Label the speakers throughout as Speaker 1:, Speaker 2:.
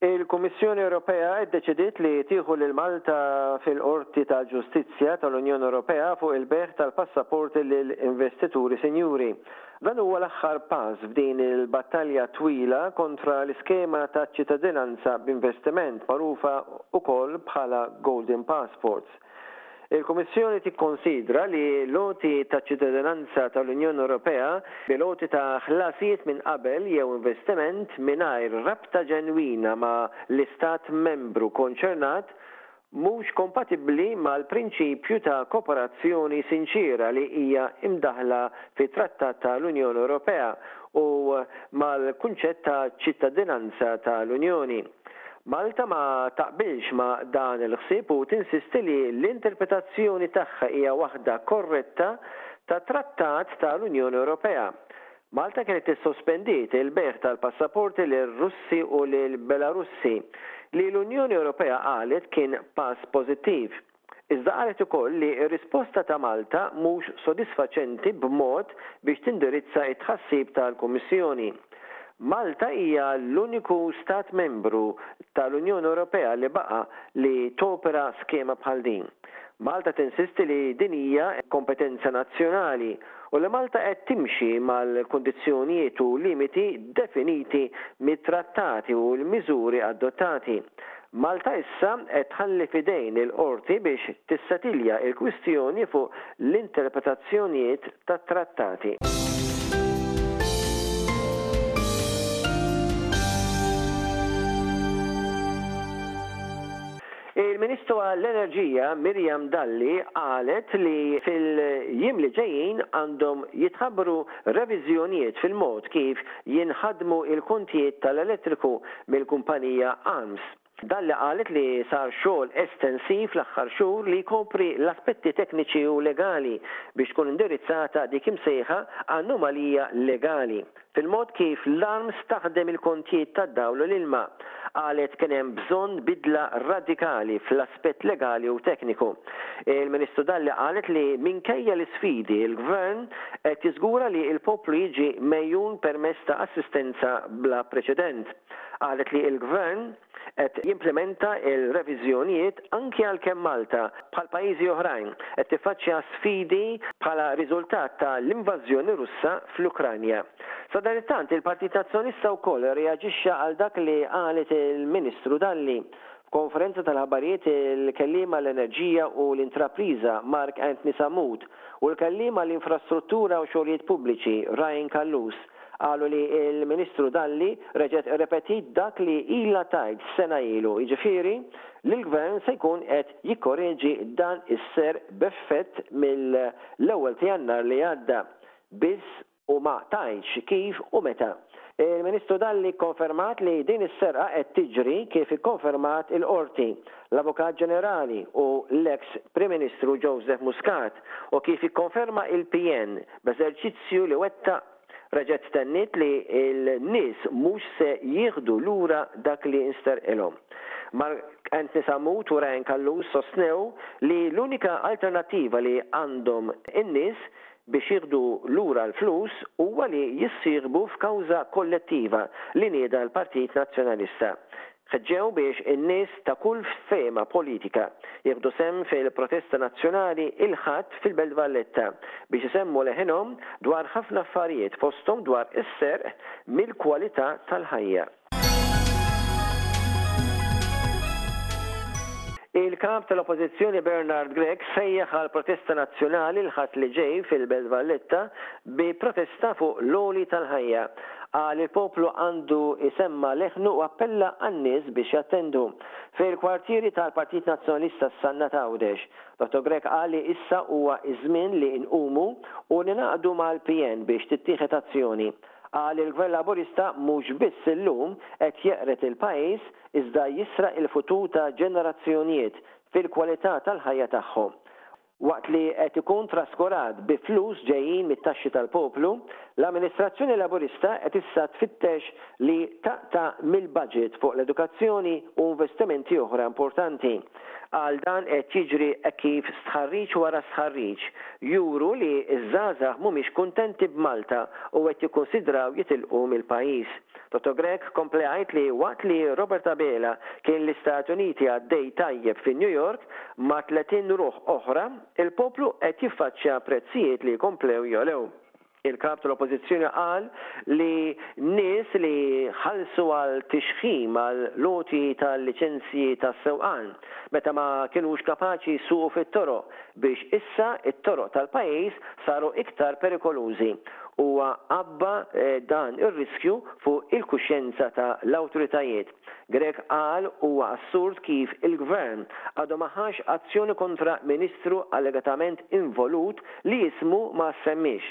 Speaker 1: Il-Kummissjoni Ewropea ddeċidiet li tieħu lil Malta fil-Qorti tal-Ġustizzja tal-Unjoni Ewropea fuq il-bejgħ tal-passaporti lil investituri sinjuri. Dan huwa l-aħħar pass f'din il-battalja twila kontra l-iskema ta' ċittadinanza b'investiment magħrufa wkoll bħala golden passports. Il-Kummissjoni tikkunsidra li l-għoti ta' ċittadinanza tal-Unjoni Ewropea bil-għoti ta' ħlasijiet minn qabel jew investiment mingħajr rabta ġenwina ma' l-Istat Membru konċernat mhux kompatibbli mal-prinċipju ta' kooperazzjoni sinċiera li hija mdaħħla fit-Trattat ta' l-Unjoni Ewropea u mal-kunċett ta' ċittadinanza ta' l-Unjoni Malta ma taqbilx ma' dan il-ħsieb u tinsisti li l-interpretazzjoni tagħha hija waħda korretta ta' Trattat ta' l-Unjoni Ewropea. Malta kienet issospendiet il-bejgħ tal-passaporti lir-Russi u lill-Belarussi, li l-Unjoni Ewropea qalet kien pass pożittiv. Iżda qalet ukoll li r-risposta ta' Malta mhux sodisfaċenti b'mod biex tindirizza t-tħassib tal-Kummissjoni. Malta hija l-uniku Stat Membru tal-Unjoni Ewropea li baqa' li topera skema bħal din. Malta tinsisti li din hija kompetenza nazzjonali u li Malta qed timxi mal-kundizzjonijiet u limiti definiti mit-Trattati u l-miżuri adottati. Malta issa qed tħalli f'idejn il-Qorti biex tissetilja l-kwistjoni fuq l-interpretazzjonijiet tat-trattati. Il-Ministru għall-Enerġija Miriam Dalli qalet li fil-jiem li ġejjin għandhom jitħabbru reviżjonijiet fil-mod kif jinħadmu l-kontijiet tal-elettriku mill-kumpanija Arms. Dalli qalet li sar xogħol estensiv l-aħħar xhur li jkopri l-aspetti tekniċi u legali biex tkun indirizzata dik imsejħa anomalija legali fil-mod kif l-Arms taħdem il-kontjiet tad-dawl u l-ilma. Qalet kien hemm bżonn bidla radikali fl aspett legali u tekniku. Il-Ministru Dalli qalet li minkejja l-isfidi, il-Gvern qed jiżgura li l-poplu jiġi megħjun permezz ta' assistenza bla preċedent. Qalet li l-Gvern qed jimplimenta l-reviżjonijiet anki għalkemm Malta, bħal pajjiżi oħrajn, qed tiffaċċja sfidi bħala riżultat ta' l-invażjoni Russa fl-Ukranja. Sadanittant, il-Partit Nazzjonalista wkoll reaġixxa għal dak li qalet il-Ministru Dalli. F'konferenza tal-aħbarijiet il-Kelliem għall-Enerġija u l-Intrapriża Mark Anthony Sammut u l-Kelliem għall-Infrastruttura u Xogħlijiet Pubbliċi Ryan Callus qalu li l-Ministru Dalli reġgħet irrepetiet dak li ilha tgħid sena ilu, jiġifieri li l-Gvern se jkun qed jikkoreġi dan is-serq b'effett mill-ewwel ta' Jannar li għadda biss. u ma tgħidx kif u meta. Il-Ministru Dalli kkonfermat li din is-serqa qed tiġri kif ikkonfermat il-Qorti, l-Avukat Ġenerali u l-eks Prim Ministru Joseph Muscat u kif ikkonferma il-PN b'eżerċizzju li wettaq. Reġgħet stenniet li l-nies mhux se jieħdu lura dak li nsterqilhom. Mark Anthony Sammut u Ryan Callus sostnew li l-unika alternattiva li għandhom in-nies biex jieħdu lura l-flus huwa li jissieħbu f'kawża kollettiva li nieda l-Partit Nazzjonalista. Ħeġġew biex in-nies ta' kull fehma politika jieħdu sehem fil-protesta nazzjonali il-Ħadd fil-Belt Valletta biex isemmu leħinhom dwar ħafna affarijiet fosthom dwar is-serq mill-kwalità tal-ħajja. Il-Kap tal-Oppożizzjoni Bernard Grech sejjaħ għal protesta nazzjonali l-Ħadd li ġej fil-Belt Valletta bi protesta fuq l-għoli tal-ħajja. Qal li l-poplu għandu jsemma' leħnu u appella għan-nies biex jattendu. Fil-kwartieri tal-Partit Nazzjonalista s-Sannat Għawdex, Dottor Grech qal li issa huwa ż-żmien li nqumu u ningħaqdu mal-PN biex tittieħed azzjoni. Qal li l-Gvern Laburista mhux biss illum qed jeqred il-pajjiż iżda jisraq il-futur ta' ġenerazzjonjiet fil-kwalità tal-ħajja tagħhom. Waqt li qed ikun traskurat bi flus ġejjin mit-taxxi tal-poplu, l-amministrazzjoni Laburista qed issa tfittex li taqta' mill-budget fuq l-edukazzjoni u investimenti oħra importanti. Qal dan qed jiġri hekk kif stħarriġ wara stħarriġ juru li ż-żgħażagħ mhumiex kuntenti b'Malta u qed jikkunsidraw jitilqu mill-pajjiż. Toto Grech kompla jgħid li waqt li Robert Abela kien l-Istati Uniti għaddej tajjeb fi New York ma' 30 ruħ oħra, il-poplu qed jiffaċċja prezzijiet li jkomplew jogħlew. Il-Kap tal-Oppożizzjoni qal li nies li ħallsu għal tixħim għall-għoti ta' liċenzji ta' sewqan meta ma kinux kapaċi jsuqu fit-toroq biex issa t-toroq tal-pajjiż saru iktar perikolużi huwa għabba dan ir-riskju fuq il-kuxjenza ta' l-awtoritajiet. Grech qal huwa assurd kif il-Gvern għadu ma ħax azzjoni kontra Ministru allegatament involut li ismu ma ssemmiex.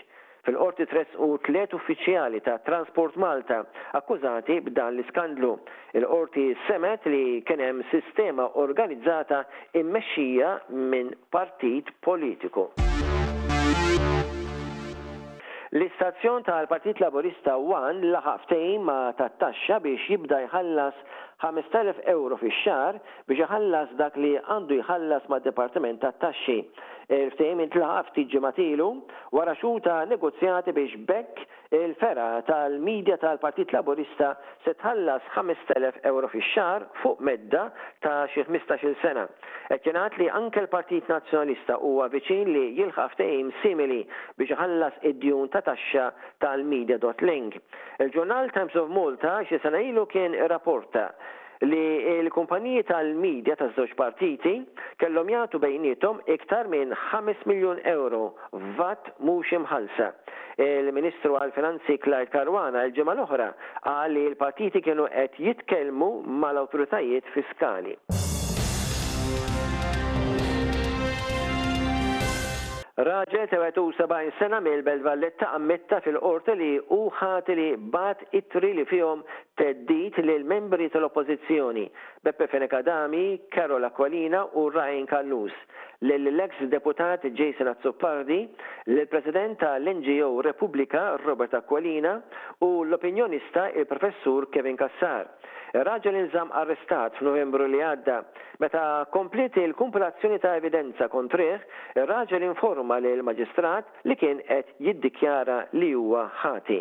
Speaker 1: Fil-Qorti tressqu tliet uffiċjali ta' Transport Malta akkużati b'dan l-iskandlu. Il-Qorti semgħet li kien hemm sistema organizzata mmexxija minn partit politiku. L-istazzjon tal-Partit Laburista One laħaq ftehim ma' Tat-Taxxa biex jibda jħallas 5,000 ewro fix-xahar biex iħallas dak li għandu jħallas mad-Dipartiment tat-Taxxi. Il-ftehim intlaħaq ftit ġimgħat ilu wara xhur ta' negozjati biex b'hekk il-fergħa tal-media tal-Partit Laburista se tħallas 5,000 ewro fix-xahar fuq medda ta' xi ħmistax-il sena. Qed jingħad li anke l-Partit Nazzjonalista huwa viċin li jilħaq ftehim simili biex iħallas id-djun ta' taxxa tal-Media Dot Link. Il-ġurnal Times of Malta xi sena ilu kien irraporta li l-kumpaniji tal-media taż-żewġ partiti kellhom jagħtu bejniethom iktar minn ħames miljun ewro vat mhux imħallsa. Il-Ministru għall-Finanzi Claire Caruana l-ġimgħa l-oħra qal li l-partiti kienu qed jitkellmu mal-awtoritajiet fiskali. Raġel ta' 71 sena mill-Belt Valletta ammitta fil-Qorti li hu ħati li bagħat ittri li fihom theddid lil membri tal-Oppożizzjoni, Beppe Fenech Adami, Carol Aquilina u Ryan Callus. lill-eks Deputat Jason Azzopardi, lill-President ta' l-NGO Repubblika Robert Aquilina u l-opinjonista il-Professur Kevin Cassar. Ir-raġel inżamm arrestat f'Novembru li għadda. Meta kompliet il-kumpilazzjoni ta' evidenza kontrih, ir-raġel informa lill-Maġistrat li kien qed jiddikjara li huwa ħati.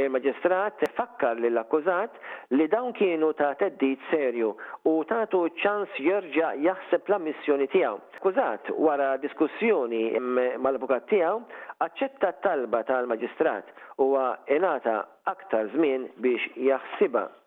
Speaker 1: Il-Maġistrat fakkar lill-akkużat li dawn kienu ta' theddid serju u tatu ċ-ċans jerġa' jaħseb l-ammissjoni tiegħu. L-akkużat, wara diskussjoni mal-avukat tiegħu, aċċetta t-talba tal-Maġistrat. Huwa ingħata aktar żmien biex jaħsibha.